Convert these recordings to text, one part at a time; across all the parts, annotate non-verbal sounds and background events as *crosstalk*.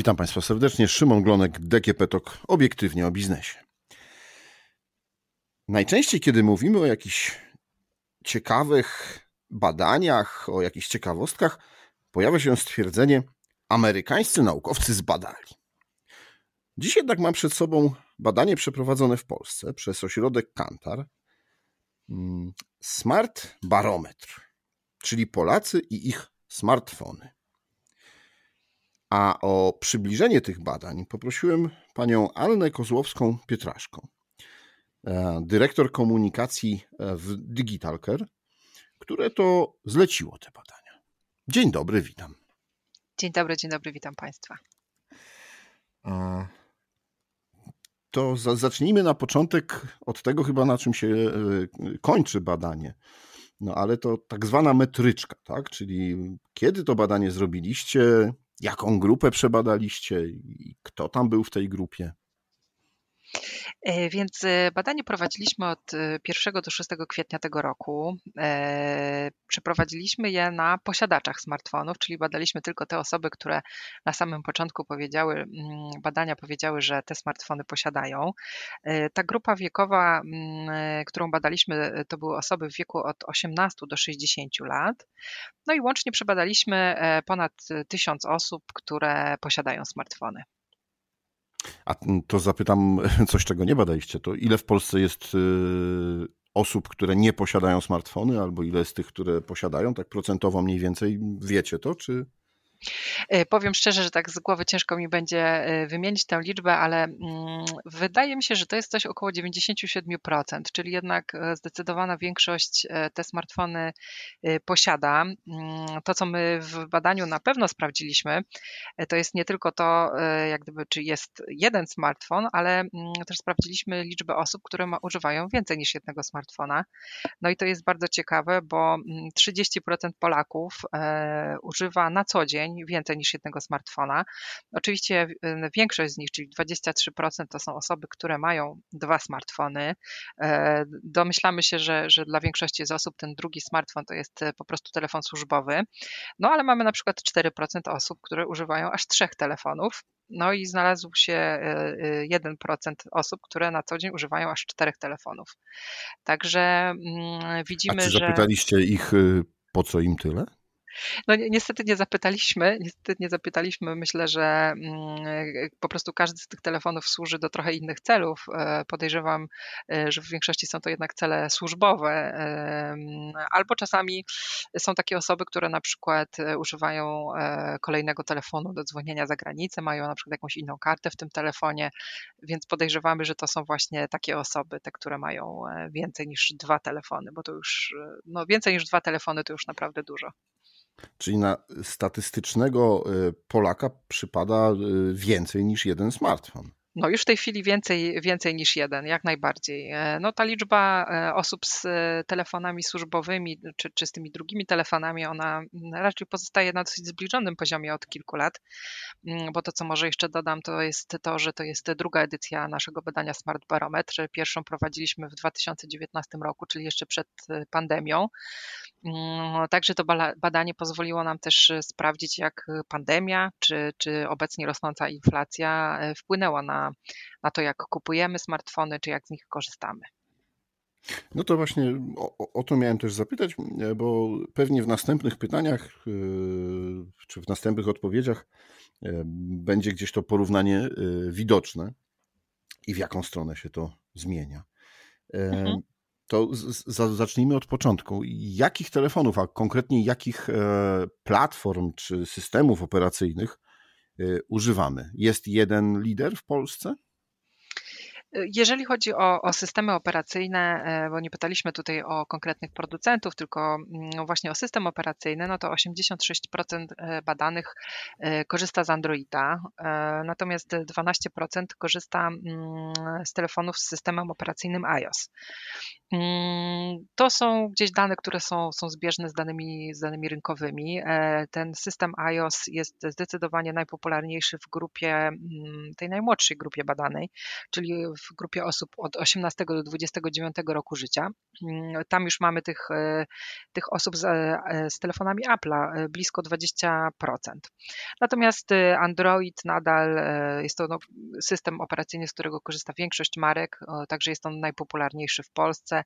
Witam Państwa serdecznie. Szymon Glonek, DGP TOK, obiektywnie o biznesie. Najczęściej, kiedy mówimy o jakichś ciekawych badaniach, o jakichś ciekawostkach, pojawia się stwierdzenie: amerykańscy naukowcy zbadali. Dziś jednak mam przed sobą badanie przeprowadzone w Polsce przez ośrodek Kantar. Mm, Smart Barometr, czyli Polacy i ich smartfony. A o przybliżenie tych badań poprosiłem panią Annę Kozłowską-Pietraszką, e, dyrektor komunikacji e, w Digitalker, które to zleciło te badania. Dzień dobry, witam. Dzień dobry, dzień dobry, witam Państwa. To zacznijmy na początek od tego chyba, na czym się e, kończy badanie. No ale to tak zwana metryczka, tak? Czyli kiedy to badanie zrobiliście, jaką grupę przebadaliście i kto tam był w tej grupie? E, więc e, badanie prowadziliśmy od 1 e, do 6 kwietnia tego roku. Przeprowadziliśmy je na posiadaczach smartfonów, czyli badaliśmy tylko te osoby, które na samym początku powiedziały, mm, badania powiedziały, że te smartfony posiadają. Ta grupa wiekowa, mm, którą badaliśmy, to były osoby w wieku od 18 do 60 lat. No i łącznie przebadaliśmy ponad 1000 osób, które posiadają smartfony. A to zapytam *laughs* coś, czego nie badaliście. To ile w Polsce jest y, osób, które nie posiadają smartfony, albo ile jest tych, które posiadają? Tak procentowo mniej więcej wiecie to, czy... E, powiem szczerze, że tak z głowy ciężko mi będzie e, wymienić tę liczbę, ale mm, wydaje mi się, że to jest coś około 97%, czyli jednak e, zdecydowana większość te smartfony posiada. Mm, to, co my w badaniu na pewno sprawdziliśmy, to jest nie tylko to, jak gdyby, czy jest jeden smartfon, ale mm, też sprawdziliśmy liczbę osób, które ma, używają więcej niż jednego smartfona. No i to jest bardzo ciekawe, bo 30% Polaków używa na co dzień dzień więcej niż jednego smartfona. Oczywiście y, większość z nich, czyli 23% to są osoby, które mają dwa smartfony. E, domyślamy się, że, że dla większości z osób ten drugi smartfon to jest e, po prostu telefon służbowy. No ale mamy na przykład 4% osób, które używają aż trzech telefonów. No i znalazł się 1% e, osób, które na co dzień używają aż czterech telefonów. Także mm, widzimy, A czy zapytaliście że... ich, y, po co im tyle? No niestety nie zapytaliśmy, niestety nie zapytaliśmy. Myślę, że mm, po prostu każdy z tych telefonów służy do trochę innych celów. E, podejrzewam, e, że w większości są to jednak cele służbowe, albo czasami są takie osoby, które na przykład e, używają kolejnego telefonu do dzwonienia za granicę, mają na przykład jakąś inną kartę w tym telefonie, więc podejrzewamy, że to są właśnie takie osoby, te, które mają więcej niż dwa telefony, bo to już, no więcej niż dwa telefony to już naprawdę dużo. Czyli na statystycznego y, Polaka przypada y, więcej niż jeden smartfon. No już w tej chwili więcej, więcej niż jeden, jak najbardziej. E, no ta liczba e, osób z e, telefonami służbowymi czy, czy z tymi drugimi telefonami, ona raczej pozostaje na dosyć zbliżonym poziomie od kilku lat, mm, bo to co może jeszcze dodam, to jest to, że to jest druga edycja naszego badania Smart Barometr. Pierwszą prowadziliśmy w 2019 roku, czyli jeszcze przed pandemią. Mm, także to badanie pozwoliło nam też sprawdzić, jak pandemia czy, czy obecnie rosnąca inflacja wpłynęła na na, to, jak kupujemy smartfony, czy jak z nich korzystamy. No to właśnie o, o, to miałem też zapytać, bo pewnie w następnych pytaniach e, czy w następnych odpowiedziach e, będzie gdzieś to porównanie e, widoczne i w jaką stronę się to zmienia. Mhm. To zacznijmy od początku. Jakich telefonów, a konkretnie jakich platform czy systemów operacyjnych Y, używamy. Jest jeden lider w Polsce? Jeżeli chodzi o, o, systemy operacyjne, e, bo nie pytaliśmy tutaj o konkretnych producentów, tylko mm, właśnie o system operacyjny, no to 86% e, badanych e, korzysta z Androida, natomiast 12% korzysta mm, z telefonów z systemem operacyjnym iOS. Mm, to są gdzieś dane, które są, są zbieżne z danymi, z danymi rynkowymi. Ten system iOS jest zdecydowanie najpopularniejszy w grupie, tej najmłodszej grupie badanej, czyli w grupie osób od 18 do 29 roku życia. Mm, tam już mamy tych, tych osób z, z telefonami Apple'a blisko 20%. Natomiast Android nadal jest to no, system operacyjny, z którego korzysta większość marek, także jest on najpopularniejszy w Polsce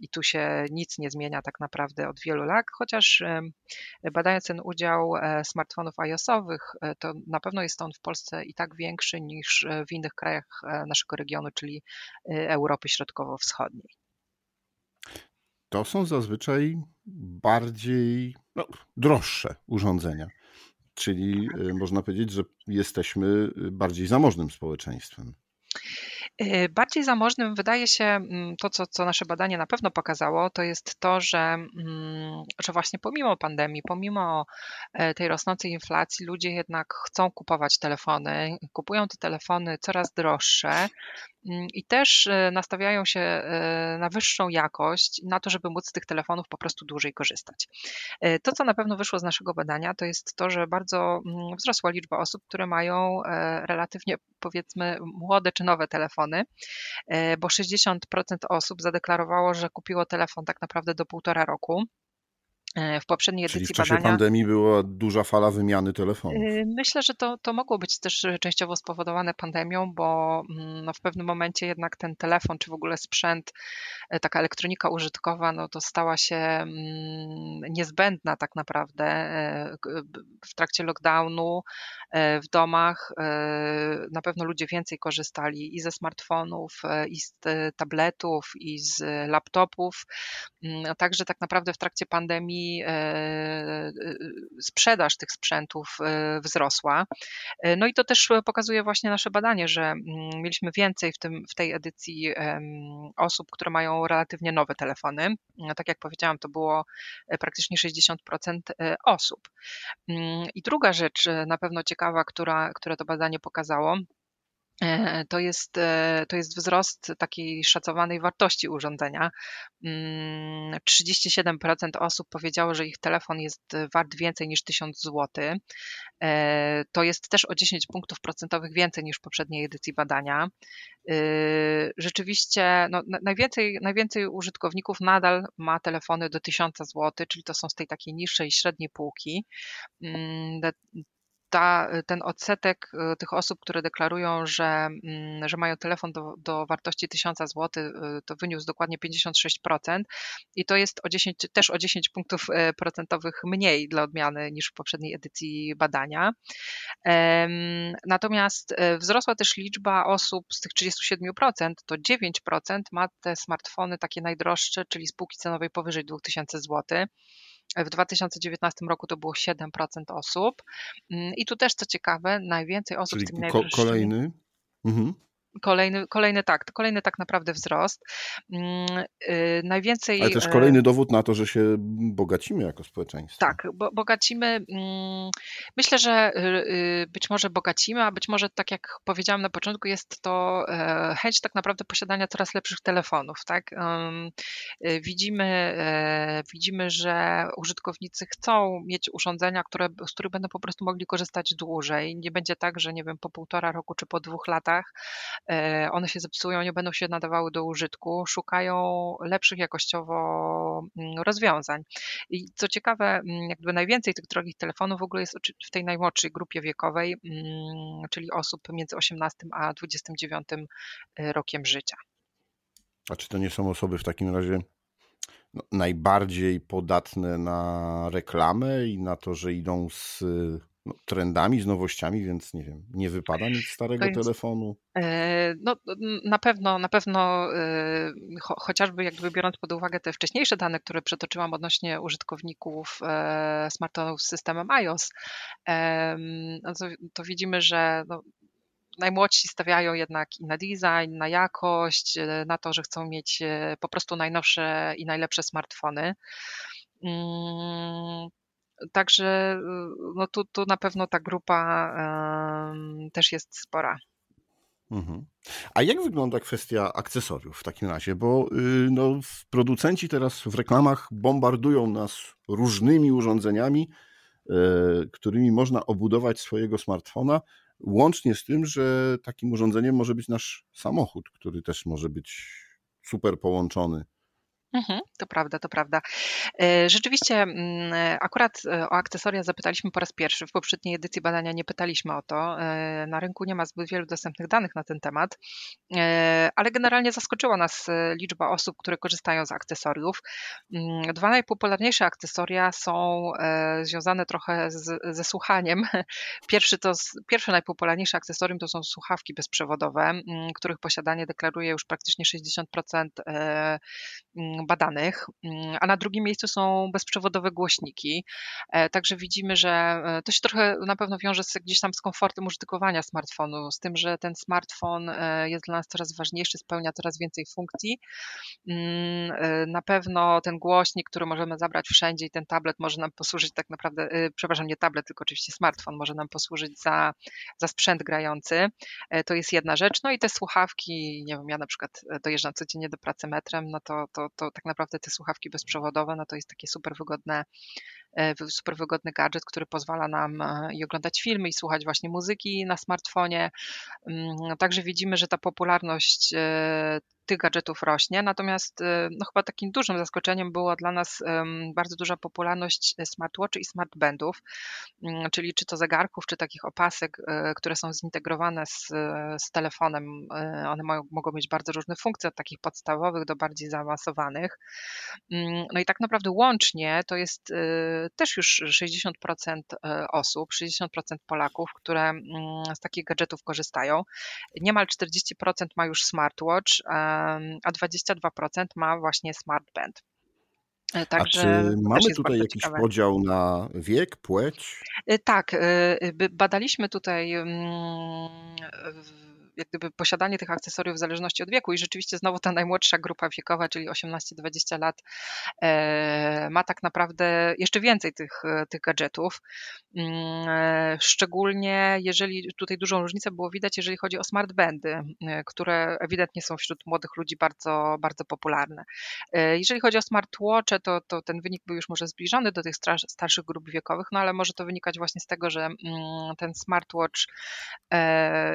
i tu się nic nie zmienia tak naprawdę od wielu lat, chociaż badając ten udział smartfonów iOS-owych, to na pewno jest on w Polsce i tak większy niż w innych krajach naszego regionu, czyli Europy Środkowo-Wschodniej. To są zazwyczaj bardziej no, droższe urządzenia. Czyli tak. można powiedzieć, że jesteśmy bardziej zamożnym społeczeństwem. Y, bardziej zamożnym wydaje się mm, to, co, co nasze badanie na pewno pokazało, to jest to, że, mm, że właśnie pomimo pandemii, pomimo e, tej rosnącej inflacji, ludzie jednak chcą kupować telefony, kupują te telefony coraz droższe i też e, nastawiają się e, na wyższą jakość, na to, żeby móc z tych telefonów po prostu dłużej korzystać. E, to, co na pewno wyszło z naszego badania, to jest to, że bardzo mm, wzrosła liczba osób, które mają relatywnie powiedzmy młode czy nowe telefony, bo 60% osób zadeklarowało, że kupiło telefon tak naprawdę do półtora roku. E, w poprzedniej edycji Czyli w czasie badania. pandemii była duża fala wymiany telefonów. E, myślę, że to, to mogło być też częściowo spowodowane pandemią, bo mm, no, w pewnym momencie jednak ten telefon, czy w ogóle sprzęt, e, taka elektronika użytkowa, no to stała się mm, niezbędna tak naprawdę w trakcie lockdownu w domach. Na pewno ludzie więcej korzystali i ze smartfonów, i z tabletów, i z laptopów. Mm, także tak naprawdę w trakcie pandemii E, e, sprzedaż tych sprzętów e, wzrosła. No i to też pokazuje właśnie nasze badanie, że mm, mieliśmy więcej w, tym, w tej edycji osób, które mają relatywnie nowe telefony. No, tak jak powiedziałam, to było praktycznie 60% osób. Mm, I druga rzecz na pewno ciekawa, która, które to badanie pokazało, to jest, e, to jest wzrost takiej szacowanej wartości urządzenia. 37% mm, osób powiedziało, że ich telefon jest wart więcej niż 1000 zł. E, to jest też o 10 punktów procentowych więcej niż w poprzedniej edycji badania. Rzeczywiście no, najwięcej, najwięcej użytkowników nadal ma telefony do 1000 zł, czyli to są z tej takiej niższej średniej półki. Ta, ten odsetek y, tych osób, które deklarują, że, mm, że mają telefon do, do wartości 1000 zł, y, to wyniósł dokładnie 56% i to jest o 10, też o 10 punktów y, procentowych mniej dla odmiany niż w poprzedniej edycji badania. Natomiast wzrosła też liczba osób z tych 37%, to 9% ma te smartfony takie najdroższe, czyli spółki cenowej powyżej 2000 zł. W 2019 roku to było 7% osób. Mm, I tu też co ciekawe, najwięcej osób Czyli z tymi ko- Kolejny. Mhm. Kolejny, kolejny tak, kolejny tak naprawdę wzrost. Mm, y, najwięcej. Ale też kolejny dowód na to, że się bogacimy jako społeczeństwo. Tak, bo, bogacimy. Mm, myślę, że y, y, być może bogacimy, a być może, tak jak powiedziałam na początku, jest to e, chęć tak naprawdę posiadania coraz lepszych telefonów. Tak? Widzimy, e, widzimy, że użytkownicy chcą mieć urządzenia, które, z których będą po prostu mogli korzystać dłużej. Nie będzie tak, że nie wiem, po półtora roku czy po dwóch latach one się zepsują, nie będą się nadawały do użytku, szukają lepszych jakościowo mm, rozwiązań. I co ciekawe, mm, jakby najwięcej tych drogich telefonów w ogóle jest w tej najmłodszej grupie wiekowej, mm, czyli osób między 18 a 29 e, rokiem życia. A czy to nie są osoby w takim razie no, najbardziej podatne na reklamę i na to, że idą z no, trendami, z nowościami, więc nie wiem, nie wypada mieć starego jest, telefonu? E, no, na pewno, na pewno e, cho, chociażby jakby biorąc pod uwagę te wcześniejsze dane, które przetoczyłam odnośnie użytkowników e, smartfonów z systemem iOS, no to, to, widzimy, że no, najmłodsi stawiają jednak i na design, na jakość, na to, że chcą mieć po prostu najnowsze i najlepsze smartfony. Także no tu, tu na pewno ta grupa też jest spora. Mhm. A jak wygląda kwestia akcesoriów w takim razie? Bo yy, no, producenci teraz w reklamach bombardują nas różnymi urządzeniami, yy, którymi można obudować swojego smartfona, Łącznie z tym, że takim urządzeniem może być nasz samochód, który też może być super połączony Mhm, to prawda, to prawda. E, rzeczywiście, mm, e, akurat e, o akcesoria zapytaliśmy po raz pierwszy. W poprzedniej edycji badania nie pytaliśmy o to. Na rynku nie ma zbyt wielu dostępnych danych na ten temat, ale generalnie zaskoczyła nas liczba osób, które korzystają z akcesoriów. Mm, dwa najpopularniejsze akcesoria są związane trochę z, ze słuchaniem. *laughs* Pierwszy to, pierwsze najpopularniejsze akcesorium to są słuchawki bezprzewodowe, mm, których posiadanie deklaruje już praktycznie 60% badanych, mm, a na drugim miejscu są bezprzewodowe głośniki. E, także widzimy, że e, to się trochę na pewno wiąże z, gdzieś tam z komfortem użytkowania smartfonu, z tym, że ten smartfon e, jest dla nas coraz ważniejszy, spełnia coraz więcej funkcji. Mm, na pewno ten głośnik, który możemy zabrać wszędzie i ten tablet może nam posłużyć tak naprawdę, przepraszam, nie tablet, tylko oczywiście smartfon może nam posłużyć za, za sprzęt grający. To jest jedna rzecz. No i te słuchawki, nie wiem, ja na przykład dojeżdżam codziennie do pracy metrem, no to, to, to tak naprawdę te słuchawki bezprzewodowe, no to jest takie super wygodne, e, super wygodny gadżet, który pozwala nam e, i oglądać filmy, i słuchać właśnie muzyki na smartfonie. Mm, także widzimy, że ta popularność e, tych gadżetów rośnie, natomiast y, no, chyba takim dużym zaskoczeniem była dla nas bardzo duża popularność smartwatchy i smartbandów, mm, czyli czy to zegarków, czy takich opasek, y, które są zintegrowane z, z telefonem. One mają, mogą mieć bardzo różne funkcje, od takich podstawowych do bardziej zaawansowanych. Mm, no i tak naprawdę łącznie to jest też już 60% osób, 60% Polaków, które mm, z takich gadżetów korzystają. Niemal 40% ma już smartwatch, a 22% ma właśnie smartband. E, także a czy mamy tutaj jakiś ciekawe. podział na wiek, płeć? E, tak, e, badaliśmy tutaj mm, jak gdyby posiadanie tych akcesoriów w zależności od wieku i rzeczywiście znowu ta najmłodsza grupa wiekowa, czyli 18-20 lat e, ma tak naprawdę jeszcze więcej tych, tych gadżetów. Mm, e, szczególnie jeżeli tutaj dużą różnicę było widać, jeżeli chodzi o smartbandy, e, które ewidentnie są wśród młodych ludzi bardzo, bardzo popularne. Jeżeli chodzi o smartwatche, to, to ten wynik był już może zbliżony do tych starszych grup wiekowych, no ale może to wynikać właśnie z tego, że mm, ten smartwatch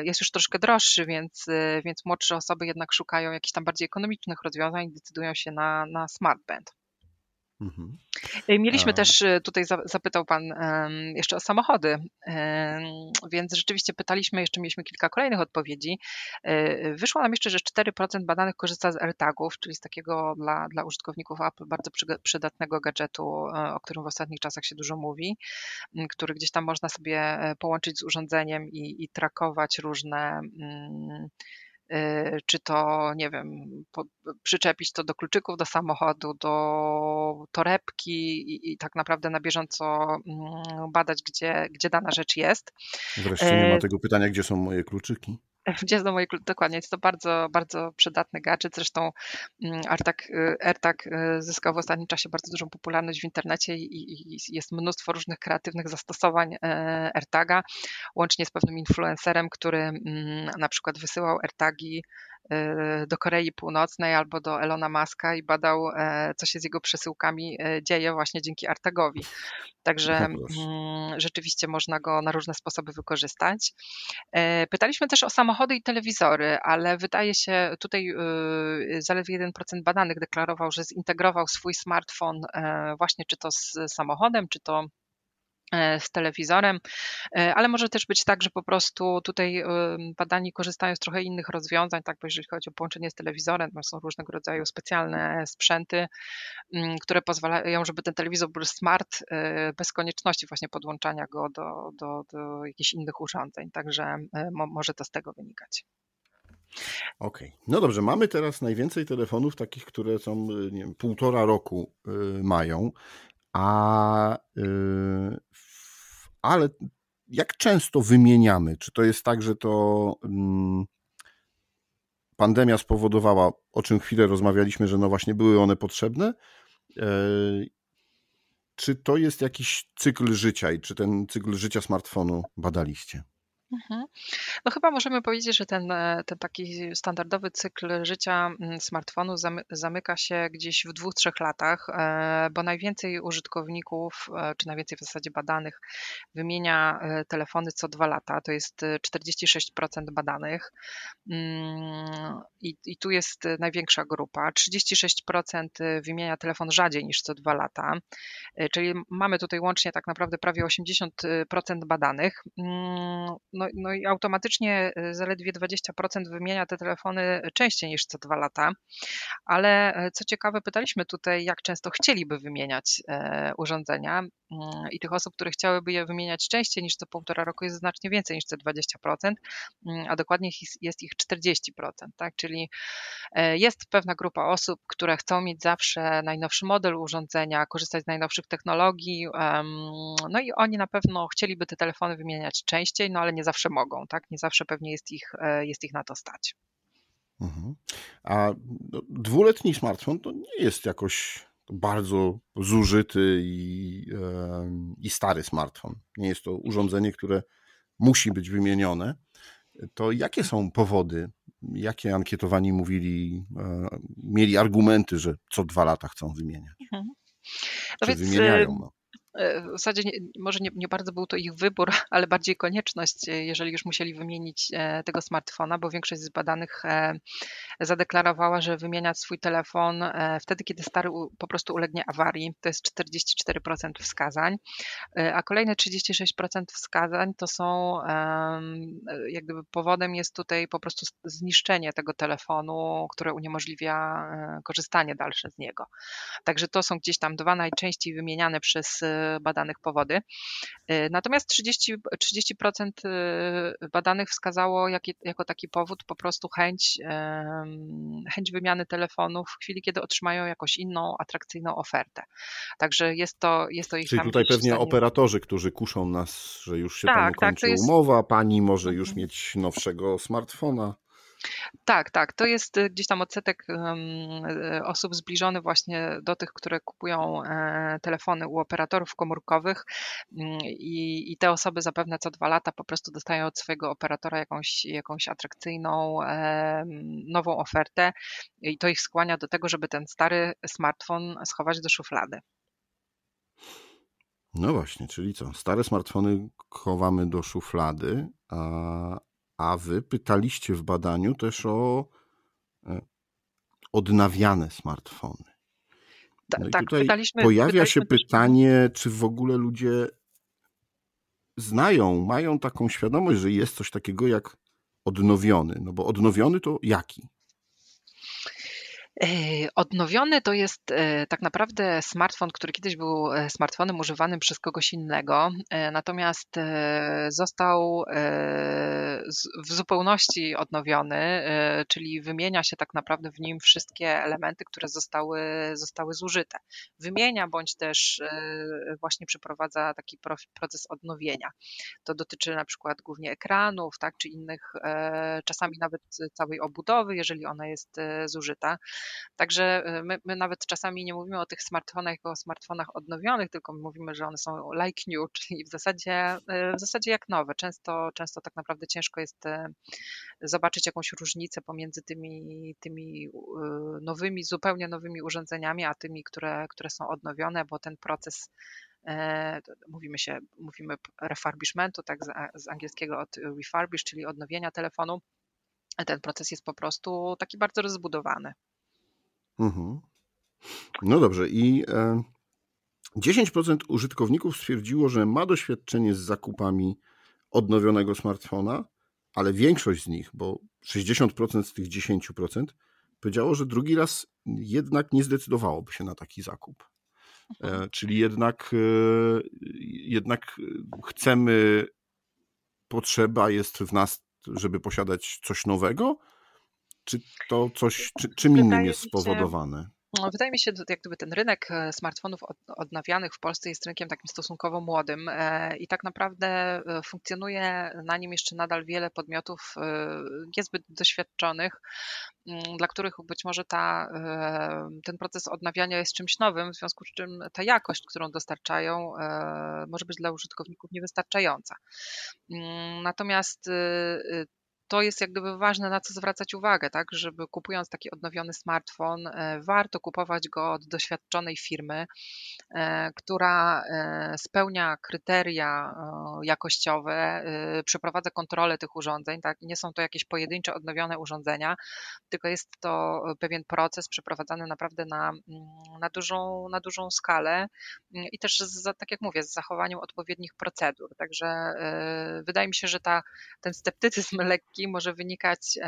jest już troszkę droższy, droższy, więc, y, więc młodsze osoby jednak szukają jakichś tam bardziej ekonomicznych rozwiązań i decydują się na, na smartband. Mhm. Y, mieliśmy też, y, tutaj zapytał Pan jeszcze o samochody, więc rzeczywiście pytaliśmy, jeszcze mieliśmy kilka kolejnych odpowiedzi. Wyszło nam jeszcze, że 4% badanych korzysta z AirTagów, czyli z takiego dla, dla użytkowników Apple bardzo przydatnego gadżetu, o którym w ostatnich czasach się dużo mówi, który gdzieś tam można sobie e, połączyć z urządzeniem i, i trakować różne Y, czy to, nie wiem, po, przyczepić to do kluczyków do samochodu, do torebki i, i, tak naprawdę na bieżąco mm, badać, gdzie, gdzie dana rzecz jest. Wreszcie nie ma y, tego pytania, gdzie są moje kluczyki. *laughs* Gdzie do mojej, dokładnie, jest to bardzo, bardzo przydatny gadżet. Zresztą mm, AirTag, y, AirTag y, zyskał w ostatnim czasie bardzo dużą popularność w internecie i, i jest mnóstwo różnych kreatywnych zastosowań AirTaga, łącznie z pewnym influencerem, który mm, na przykład wysyłał AirTagi Y, do Korei Północnej albo do Elona Muska i badał, e, co się z jego przesyłkami e, dzieje właśnie dzięki Artagowi. Także no mm, rzeczywiście można go na różne sposoby wykorzystać. E, pytaliśmy też o samochody i telewizory, ale wydaje się, tutaj zaledwie 1% badanych deklarował, że zintegrował swój smartfon właśnie czy to z samochodem, czy to E, z telewizorem, e, ale może też być tak, że po prostu tutaj badani korzystają z trochę innych rozwiązań, tak, bo jeżeli chodzi o połączenie z telewizorem, to są różnego rodzaju specjalne sprzęty, mm, które pozwalają, żeby ten telewizor był smart e, bez konieczności właśnie podłączania go do, do, do jakichś innych urządzeń, także może to z tego wynikać. Okej. Okay. No dobrze, mamy teraz najwięcej telefonów takich, które są nie wiem, półtora roku mają. A, yy, ale jak często wymieniamy? Czy to jest tak, że to mm, pandemia spowodowała, o czym chwilę rozmawialiśmy, że no właśnie były one potrzebne? Yy, czy to jest jakiś cykl życia i czy ten cykl życia smartfonu badaliście? Mhm. No chyba możemy powiedzieć, że ten, e, ten taki standardowy cykl życia mm, smartfonu zamyka się gdzieś w dwóch, trzech latach, e, bo najwięcej użytkowników, e, czy najwięcej w zasadzie badanych, wymienia telefony co dwa lata. To jest 46% badanych. Mm, I, I tu jest największa grupa. 36% wymienia telefon rzadziej niż co dwa lata, czyli mamy tutaj łącznie tak naprawdę prawie 80% badanych. No, no i automatycznie y, zaledwie 20% wymienia te telefony częściej niż co dwa lata. Ale e, co ciekawe, pytaliśmy tutaj, jak często chcieliby wymieniać e, urządzenia mm, i tych osób, które chciałyby je wymieniać częściej niż co półtora roku jest znacznie więcej niż te 20%, mm, a dokładnie jest ich 40%, tak? Czyli e, jest pewna grupa osób, które chcą mieć zawsze najnowszy model urządzenia, korzystać z najnowszych technologii, no i oni na pewno chcieliby te telefony wymieniać częściej, no ale nie zawsze mogą, tak? Nie zawsze pewnie jest ich, e, jest ich na to stać. Mhm. A no, dwuletni smartfon to nie jest jakoś bardzo zużyty i, i stary smartfon. Nie jest to urządzenie, które musi być wymienione. To jakie są powody? Jakie ankietowani mówili, e, mieli argumenty, że co dwa lata chcą wymieniać? Mhm. No więc, wymieniają? No? E, w zasadzie nie, może nie, nie, bardzo był to ich wybór, *laughs* ale bardziej konieczność, e, jeżeli już musieli wymienić e, tego smartfona, bo większość z badanych zadeklarowała, że wymienia swój telefon wtedy, kiedy stary po prostu ulegnie awarii. To jest 44% wskazań, a kolejne 36% wskazań to są jak gdyby powodem jest tutaj po prostu zniszczenie tego telefonu, które uniemożliwia korzystanie dalsze z niego. Także to są gdzieś tam dwa najczęściej wymieniane przez badanych powody. Y, natomiast 30, 30% y, badanych wskazało jako taki powód po prostu chęć, chęć wymiany telefonu w chwili, kiedy otrzymają jakąś inną, atrakcyjną ofertę. Także jest to, jest to ich Czyli tutaj pewnie stanie... operatorzy, którzy kuszą nas, że już się tak, panu tak, kończy jest... umowa, pani może już mhm. mieć nowszego smartfona. Tak, tak. To jest y, gdzieś tam odsetek y, osób zbliżony właśnie do tych, które kupują e, telefony u operatorów komórkowych mm, i, i te osoby zapewne co dwa lata po prostu dostają od swojego operatora jakąś, jakąś atrakcyjną, nową ofertę i to ich skłania do tego, żeby ten stary smartfon schować do szuflady. No właśnie, czyli co? Stare smartfony chowamy do szuflady, a, a wy pytaliście w badaniu też o e, odnawiane smartfony. No tak, tutaj pytaliśmy, pojawia pytaliśmy się pytanie, czy w ogóle ludzie znają, mają taką świadomość, że jest coś takiego jak odnowiony. No bo odnowiony to jaki? E, odnowiony to jest e, tak naprawdę smartfon, który kiedyś był e, smartfonem używanym przez kogoś innego, natomiast został w zupełności odnowiony, czyli wymienia się tak naprawdę w nim wszystkie elementy, które zostały, zostały zużyte. Wymienia bądź też właśnie przeprowadza taki proces odnowienia. To dotyczy na przykład głównie ekranów, tak, czy innych, czasami nawet całej obudowy, jeżeli ona jest zużyta. Także y, my, my, nawet czasami nie mówimy o tych smartfonach jako o smartfonach odnowionych, tylko mówimy, że one są like new, *laughs* czyli w zasadzie, y, w zasadzie jak nowe. Często, często tak naprawdę ciężko jest y, zobaczyć jakąś różnicę pomiędzy tymi, tymi nowymi, zupełnie nowymi urządzeniami, a tymi, które, które są odnowione, bo ten proces e, mówimy się, mówimy refurbishmentu, tak z angielskiego od refurbish, czyli odnowienia telefonu. Ten proces jest po prostu taki bardzo rozbudowany. Mhm. No dobrze, i 10% e, użytkowników stwierdziło, że ma doświadczenie z zakupami odnowionego smartfona, ale większość z nich, bo 60% z tych 10%, powiedziało, że drugi raz jednak nie zdecydowałoby się na taki zakup. E, mhm. Czyli jednak, e, jednak chcemy, potrzeba jest w nas, żeby posiadać coś nowego, czy to coś, czy, czym innym jest spowodowane? No, wydaje mi się, że jak gdyby ten rynek e, smartfonów odnawianych w Polsce jest rynkiem takim stosunkowo młodym e, i tak naprawdę e, funkcjonuje na nim jeszcze nadal wiele podmiotów niezbyt doświadczonych, mm, dla których być może ta, ten proces odnawiania jest czymś nowym, w związku z czym ta jakość, którą dostarczają, może być dla użytkowników niewystarczająca. Mm, natomiast to jest jak gdyby ważne, na co zwracać uwagę, tak, żeby kupując taki odnowiony smartfon, e, warto kupować go od doświadczonej firmy, e, która e, spełnia kryteria jakościowe, przeprowadza kontrolę tych urządzeń, tak, nie są to jakieś pojedyncze odnowione urządzenia, tylko jest to pewien proces przeprowadzany naprawdę na, mm, na, dużą, na dużą skalę mm, i też, z, tak jak mówię, z zachowaniem odpowiednich procedur. Także wydaje mi się, że ta, ten sceptycyzm *laughs* lekki może wynikać,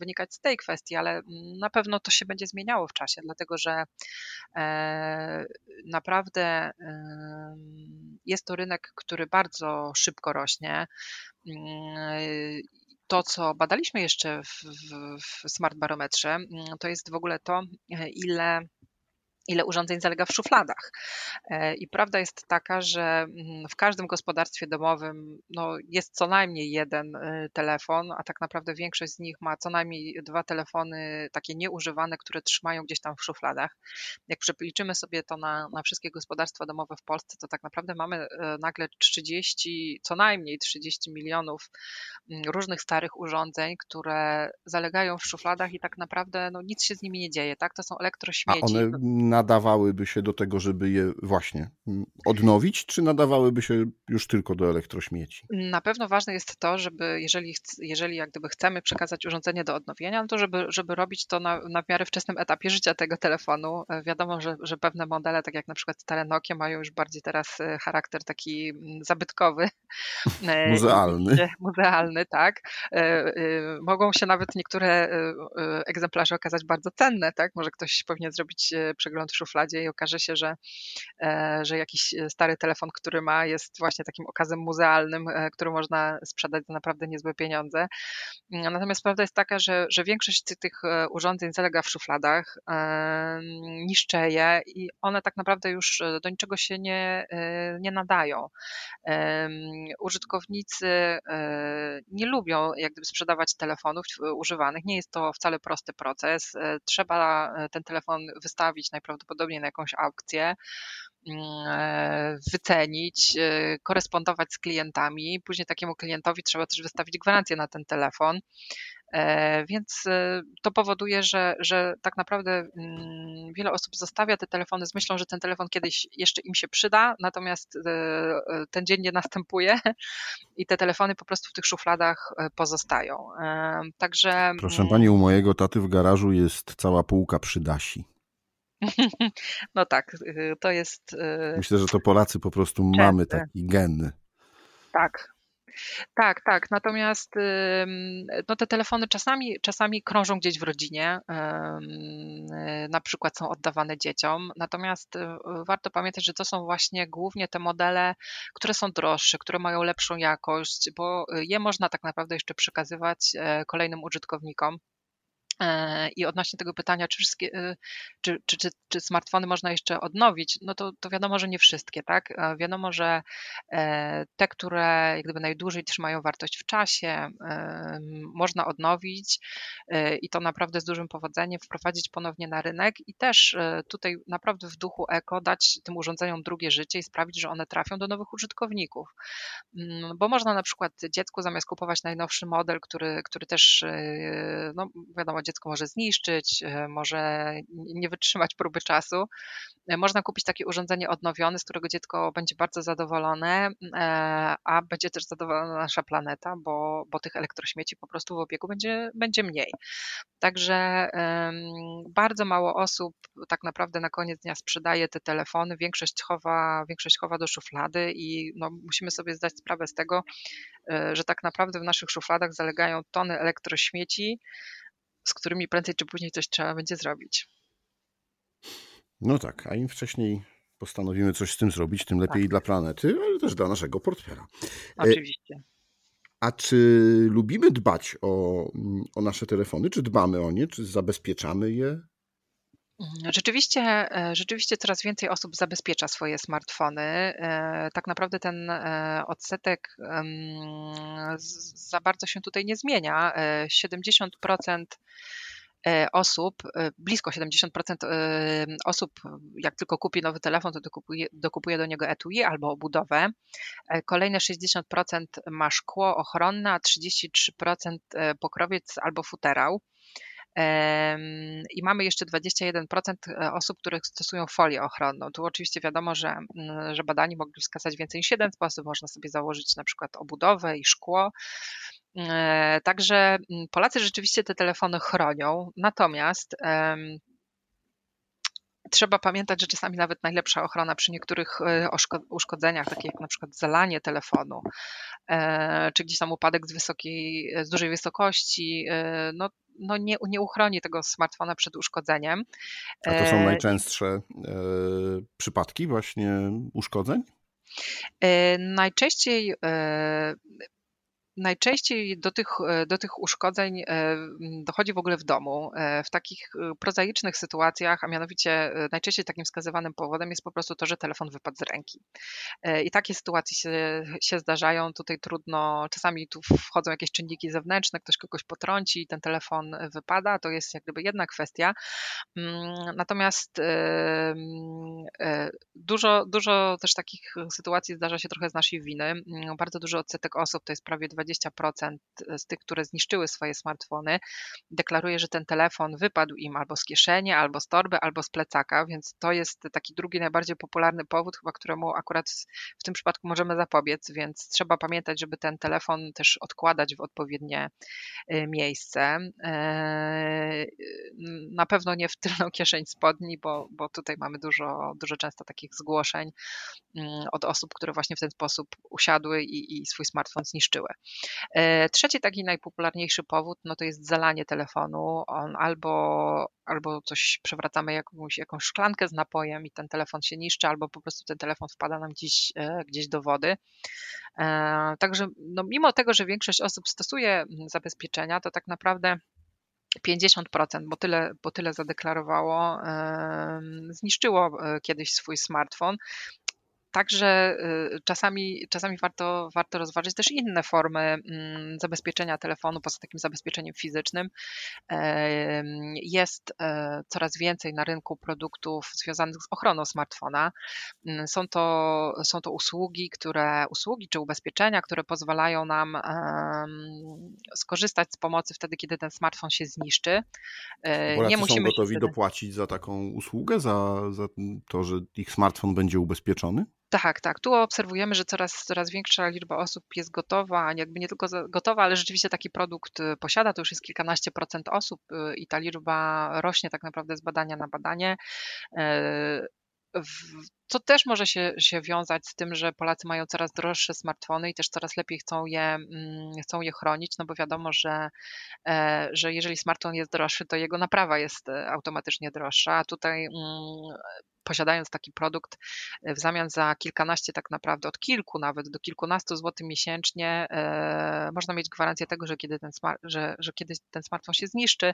wynikać z tej kwestii, ale na pewno to się będzie zmieniało w czasie, dlatego że e, naprawdę jest to rynek, który bardzo szybko rośnie. Mm, to, co badaliśmy jeszcze w, w, w Smart Barometrze, mm, to jest w ogóle to, e, ile ile urządzeń zalega w szufladach. E, I prawda jest taka, że mm, w każdym gospodarstwie domowym no, jest co najmniej jeden y, telefon, a tak naprawdę większość z nich ma co najmniej dwa telefony takie nieużywane, które trzymają gdzieś tam w szufladach. Jak przeliczymy sobie to na, na wszystkie gospodarstwa domowe w Polsce, to tak naprawdę mamy e, nagle 30, co najmniej 30 milionów mm, różnych starych urządzeń, które zalegają w szufladach i tak naprawdę no, nic się z nimi nie dzieje. Tak? To są elektrośmieci. Nadawałyby się do tego, żeby je właśnie odnowić, czy nadawałyby się już tylko do elektrośmieci? Na pewno ważne jest to, żeby jeżeli, jeżeli jak gdyby chcemy przekazać urządzenie do odnowienia, no to żeby, żeby robić to na, na w miarę wczesnym etapie życia tego telefonu. E, wiadomo, że, że pewne modele, tak jak na przykład stare Nokia, mają już bardziej teraz e, charakter taki mm, zabytkowy. *laughs* E, muzealny. *laughs* Muzealny, tak. Mogą się nawet niektóre egzemplarze okazać bardzo cenne, tak? Może ktoś powinien zrobić przegląd przegląd w szufladzie i okaże się, że, e, że jakiś e, stary telefon, który ma, jest właśnie takim okazem muzealnym, e, który można sprzedać za naprawdę niezłe pieniądze. Natomiast prawda jest taka, że, że większość tych urządzeń zalega w szufladach, niszczeje i one tak naprawdę już do niczego się nie, nie nadają. Użytkownicy nie lubią jak gdyby sprzedawać telefonów używanych. Nie jest to wcale prosty proces. Trzeba ten telefon wystawić najprawdopodobniej najprawdopodobniej na jakąś aukcję, mm, e, wycenić, e, korespondować z klientami. Później takiemu klientowi trzeba też wystawić gwarancję na ten telefon. E, więc to powoduje, że, że tak naprawdę mm, wiele osób zostawia te telefony z myślą, że ten telefon kiedyś jeszcze im się przyda, natomiast ten dzień nie następuje *laughs* i te telefony po prostu w tych szufladach pozostają. Także. Proszę pani, u mojego taty w garażu jest cała półka przydasi. *laughs* No tak, y, to jest. Y, Myślę, że to Polacy po prostu częste. mamy taki gen. Tak. Tak, tak. Natomiast no, te telefony czasami, czasami krążą gdzieś w rodzinie, na przykład są oddawane dzieciom. Natomiast y, warto pamiętać, że to są właśnie głównie te modele, które są droższe, które mają lepszą jakość, bo je można tak naprawdę jeszcze przekazywać e, kolejnym użytkownikom. E, I odnośnie tego pytania, czy, wszystkie, e, czy, czy, czy, czy, smartfony można jeszcze odnowić, no to, to wiadomo, że nie wszystkie, tak? E, wiadomo, że te, które jak gdyby najdłużej trzymają wartość w czasie, można odnowić i to naprawdę z dużym powodzeniem wprowadzić ponownie na rynek i też tutaj naprawdę w duchu eko dać tym urządzeniom drugie życie i sprawić, że one trafią do nowych użytkowników. Mm, bo można na przykład dziecku zamiast kupować najnowszy model, który, który też, no wiadomo, dziecko może zniszczyć, e, może nie wytrzymać próby czasu. E, można kupić takie urządzenie odnowione, z którego dziecko będzie bardzo zadowolone, e, a będzie też zadowolona nasza planeta, bo, bo tych elektrośmieci po prostu w obiegu będzie, będzie mniej. Także bardzo mało osób tak naprawdę na koniec dnia sprzedaje te telefony, większość chowa, większość chowa do szuflady i no, musimy sobie zdać sprawę z tego, że tak naprawdę w naszych szufladach zalegają tony elektrośmieci, z którymi prędzej czy później coś trzeba będzie zrobić. No tak, a im wcześniej postanowimy coś z tym zrobić, tym lepiej tak. dla planety, ale też dla naszego portfela. E, Oczywiście. A czy lubimy dbać o, o nasze telefony? Czy dbamy o nie? Czy zabezpieczamy je? Mhm. Rzeczywiście, e, rzeczywiście coraz więcej osób zabezpiecza swoje smartfony. E, tak naprawdę ten e, odsetek za bardzo się tutaj nie zmienia. 70% osób, blisko 70% osób, jak tylko kupi nowy telefon, to dokupuje, dokupuje do niego etui albo obudowę. Kolejne 60% ma szkło ochronne, a 33% pokrowiec albo futerał. I mamy jeszcze 21% e, osób, które stosują folię ochronną. Tu oczywiście wiadomo, że, mm, że badani mogli wskazać więcej niż jeden sposób. Można sobie założyć na przykład obudowę i szkło. E, także mm, Polacy rzeczywiście te telefony chronią, natomiast trzeba pamiętać, że czasami nawet najlepsza ochrona przy niektórych e, uszkodzeniach, takich jak na przykład zalanie telefonu, czy gdzieś tam upadek z wysokiej, z dużej wysokości, no no nie, nie uchroni tego smartfona przed uszkodzeniem. A to są e, najczęstsze e, przypadki właśnie uszkodzeń? E, najczęściej Najczęściej do tych, e, do tych uszkodzeń e, dochodzi w ogóle w domu, e, w takich prozaicznych sytuacjach, a mianowicie najczęściej takim wskazywanym powodem jest po prostu to, że telefon wypadł z ręki. I takie sytuacje się, się zdarzają. Tutaj trudno, czasami tu wchodzą jakieś czynniki zewnętrzne, ktoś kogoś potrąci i ten telefon wypada. To jest jak gdyby jedna kwestia. Mm, natomiast dużo, dużo też takich sytuacji zdarza się trochę z naszej winy. Mm, bardzo duży odsetek osób, to jest prawie 20 20% z tych, które zniszczyły swoje smartfony, deklaruje, że ten telefon wypadł im albo z kieszeni, albo z torby, albo z plecaka, więc to jest taki drugi najbardziej popularny powód, chyba któremu akurat w tym przypadku możemy zapobiec, więc trzeba pamiętać, żeby ten telefon też odkładać w odpowiednie y, miejsce. E, na pewno nie w tylną *laughs* kieszeń spodni, bo, bo tutaj mamy dużo, dużo często takich zgłoszeń mm, od osób, które właśnie w ten sposób usiadły i, i swój smartfon zniszczyły. E, trzeci taki najpopularniejszy powód, no to jest zalanie telefonu. On albo, albo coś przewracamy jakąś, jakąś szklankę z napojem i ten telefon się niszczy, albo po prostu ten telefon wpada nam gdzieś, e, gdzieś do wody. E, także no, mimo tego, że większość osób stosuje zabezpieczenia, to tak naprawdę 50%, bo tyle, bo tyle zadeklarowało, zniszczyło kiedyś swój smartfon. Także y, czasami, czasami warto, warto rozważyć też inne formy mm, zabezpieczenia telefonu poza takim zabezpieczeniem fizycznym. Jest e, coraz więcej na rynku produktów związanych z ochroną smartfona. Mm, są to, są to usługi, które, usługi czy ubezpieczenia, które pozwalają nam skorzystać z pomocy wtedy, kiedy ten smartfon się zniszczy. E, Polacy nie musimy są gotowi dopłacić za taką usługę, za, za to, że ich smartfon będzie ubezpieczony? Tak, tak. Tu obserwujemy, że coraz, coraz większa liczba osób jest gotowa, jakby nie tylko gotowa, ale rzeczywiście taki produkt y, posiada. To już jest kilkanaście procent osób y, i ta liczba rośnie tak naprawdę z badania na badanie. E, co też może się, się wiązać z tym, że Polacy mają coraz droższe smartfony i też coraz lepiej chcą je, mm, chcą je chronić, no bo wiadomo, że, e, że jeżeli smartfon jest droższy, to jego naprawa jest e, automatycznie droższa, a tutaj mm, posiadając taki produkt e, w zamian za kilkanaście tak naprawdę, od kilku nawet do kilkunastu złotych miesięcznie, można mieć gwarancję tego, że kiedy, ten smart, że, że kiedy ten smartfon się zniszczy,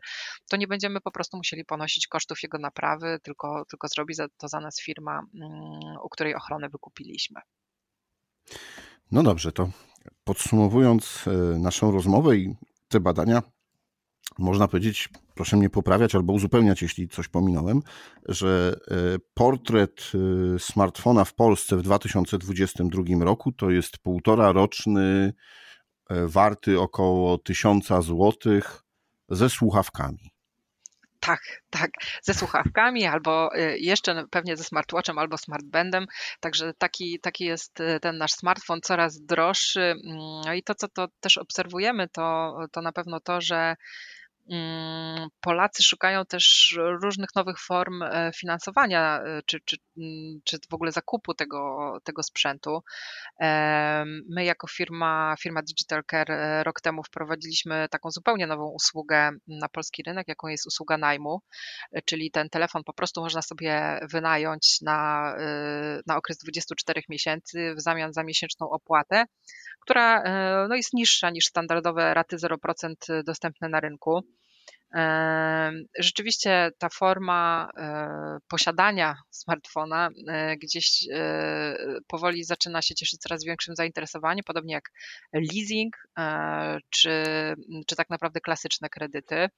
to nie będziemy po prostu musieli ponosić kosztów jego naprawy, tylko, tylko zrobi to za nas firma mm, u której ochronę wykupiliśmy. No dobrze, to podsumowując e, naszą rozmowę i te badania, można powiedzieć, proszę mnie poprawiać albo uzupełniać, jeśli coś pominąłem, że e, portret smartfona w Polsce w 2022 roku to jest półtora roczny, warty około 1000 złotych ze słuchawkami. Tak, tak, ze słuchawkami albo y, jeszcze pewnie ze smartwatchem albo smartbandem. Także taki, taki jest y, ten nasz smartfon coraz droższy. Mm, no i to, co to też obserwujemy, to, to na pewno to, że Polacy szukają też różnych nowych form e, finansowania, e, czy, czy, mm, czy w ogóle zakupu tego, tego sprzętu. My, jako firma, firma Digital Care, e, rok temu wprowadziliśmy taką zupełnie nową usługę na polski rynek, jaką jest usługa najmu, czyli ten telefon po prostu można sobie wynająć na, na okres 24 miesięcy w zamian za miesięczną opłatę, która no, jest niższa niż standardowe raty 0% dostępne na rynku. Rzeczywiście ta forma posiadania smartfona gdzieś powoli zaczyna się cieszyć coraz większym zainteresowaniem, podobnie jak leasing czy, czy tak naprawdę klasyczne kredyty.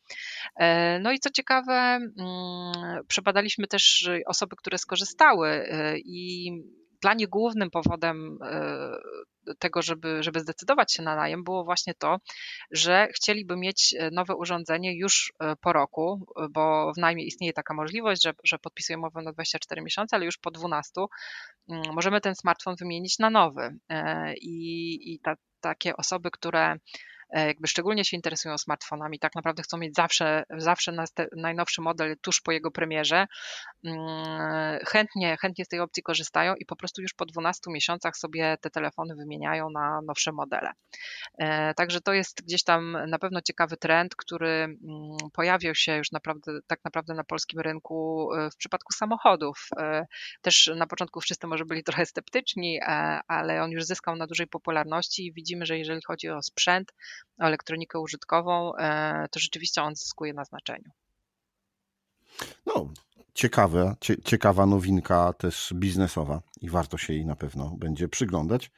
No i co ciekawe, mm, przebadaliśmy też osoby, które skorzystały i dla nich głównym powodem e, tego, żeby, żeby zdecydować się na najem, było właśnie to, że chcieliby mieć e, nowe urządzenie już e, po roku, bo w najmie istnieje taka możliwość, że, że podpisują umowę na 24 miesiące, ale już po 12 mm, możemy ten smartfon wymienić na nowy. I, i ta, takie osoby, które E, jakby szczególnie się interesują smartfonami, tak naprawdę chcą mieć zawsze, zawsze najnowszy model tuż po jego premierze, mm, chętnie, chętnie z tej opcji korzystają i po prostu już po 12 miesiącach sobie te telefony wymieniają na nowsze modele. E, także to jest gdzieś tam na pewno ciekawy trend, który mm, pojawił się już naprawdę, tak naprawdę na polskim rynku e, w przypadku samochodów. Też na początku wszyscy może byli trochę sceptyczni, ale on już zyskał na dużej popularności i widzimy, że jeżeli chodzi o sprzęt, elektronikę użytkową, e, to rzeczywiście on zyskuje na znaczeniu. No, ciekawe, cie, ciekawa nowinka też biznesowa i warto się jej na pewno będzie przyglądać.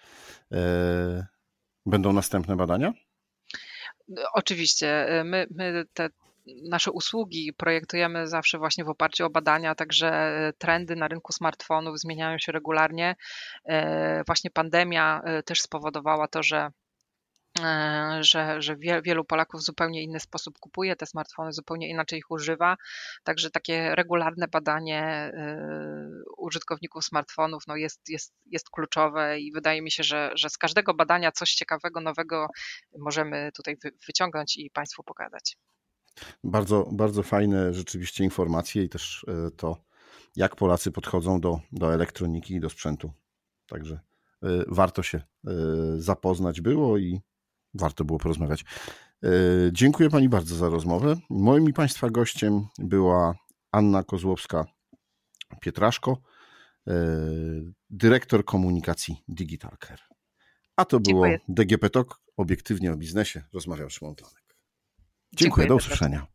E, będą następne badania? Oczywiście. E, my, my te nasze usługi projektujemy zawsze właśnie w oparciu o badania, także trendy na rynku smartfonów zmieniają się regularnie. Właśnie pandemia też spowodowała to, że że, że wielu Polaków w zupełnie inny sposób kupuje te smartfony, zupełnie inaczej ich używa. Także takie regularne badanie e, użytkowników smartfonów no jest, jest, jest kluczowe i wydaje mi się, że, że z każdego badania coś ciekawego, nowego możemy tutaj wyciągnąć i Państwu pokazać. Bardzo, bardzo fajne rzeczywiście informacje i też e, to, jak Polacy podchodzą do, do elektroniki i do sprzętu. Także warto się zapoznać było i warto było porozmawiać. E, dziękuję Pani bardzo za rozmowę. Moim i Państwa gościem była Anna Kozłowska-Pietraszko, e, dyrektor komunikacji Digital Care. A to było Dziękuję. DGP Talk, obiektywnie o biznesie. Rozmawiał Szymon Tlanek. Dziękuję, Dziękuję do usłyszenia.